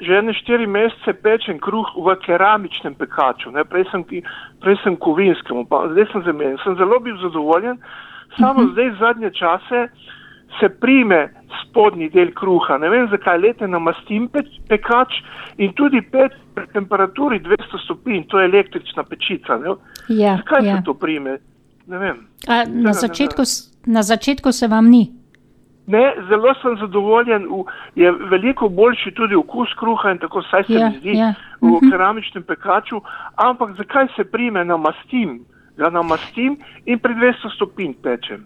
že ene štiri mesece pečem kruh v keramičnem pekaču, ne, prej sem, prej sem kovinskem, pa zdaj sem zamenjen. Sem zelo bil zadovoljen, samo zdaj zadnje čase se prime spodnji del kruha. Ne vem, zakaj lete namastim pe, pekač in tudi peč pri temperaturi 200 stopinj, to je električna pečica. Ne? Ja, Zakaj ja. se to prime? Ne vem. A, ne, na, ne. začetku, s- na začetku se vam ni. Ne, zelo sem zadovoljen, v, je veliko boljši tudi okus kruha in tako saj se Ja, mi zdi ja, v mhm. keramičnem pekaču, ampak zakaj se prime namastim? Ga namastim in pri 200 stopinj pečem.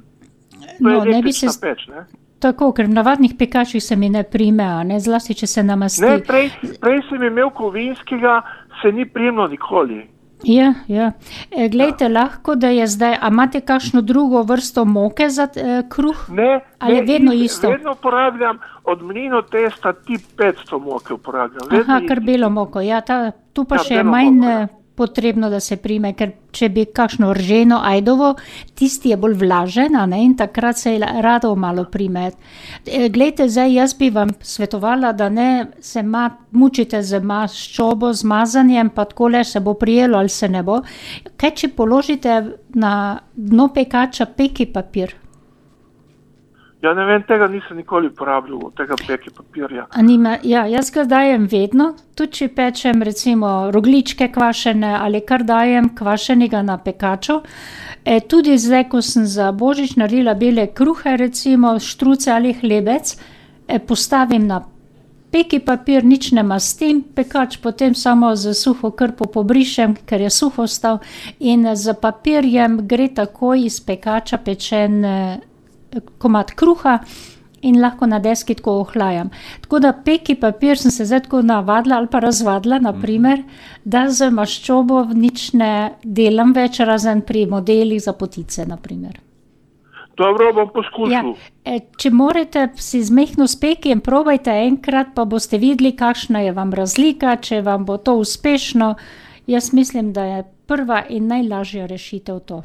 To No, ne bi se peč, ne? tako, ker v navadnih pekačih se mi ne prime, ne zlasti, če se namasti. Ne, prej, prej sem imel kovinskega, se ni primlo nikoli. Ja, ja. E, glejte, lahko da je zdaj, a imate kakšno drugo vrsto moke za e, kruh? Ne, Ali ne, vedno is- isto? Vedno uporabljam od mlino testa tip 500 moke uporabljam. vedno Aha, kar belo moko. Ja, ta, tu pa Ja, še manj moko, ja. Potrebno, da se prime, ker če bi kakšno rženo ajdovo, tisti je bolj vlažen in takrat se je rado malo prime. E, Glejte, zdaj jaz bi vam svetovala, da ne se ma, mučite z maščobo, z mazanjem, pa takole se bo prijelo ali se ne bo. Kaj če položite na dno pekača peki papir? Ja, ne vem, tega nisem nikoli uporabljal, tega peki papirja. A Nima, ja, jaz ga dajem vedno, tudi če pečem recimo rogličke kvašene ali kar dajem kvašenega na pekaču. E, tudi zdaj, ko sem za božič naredila bele kruhe, recimo štruce ali hlebec, e, postavim na peki papir, nič ne mastim, pekač potem samo z suho krpo pobrišem, ker je suho stal in z papirjem gre takoj iz pekača pečen eh, komad kruha in lahko na deski tako ohlajam. Tako da peki papir sem se zdaj tako navadila ali pa razvadila, naprimer, da z maščobo nič ne delam več, razen pri modelih za potice, naprimer. Dobro, bom Ja, poskušal. e, če morate si z mehko spekijem, probajte enkrat, pa boste videli, kakšna je vam razlika, če vam bo to uspešno. Jaz mislim, da je prva in najlažja rešitev to.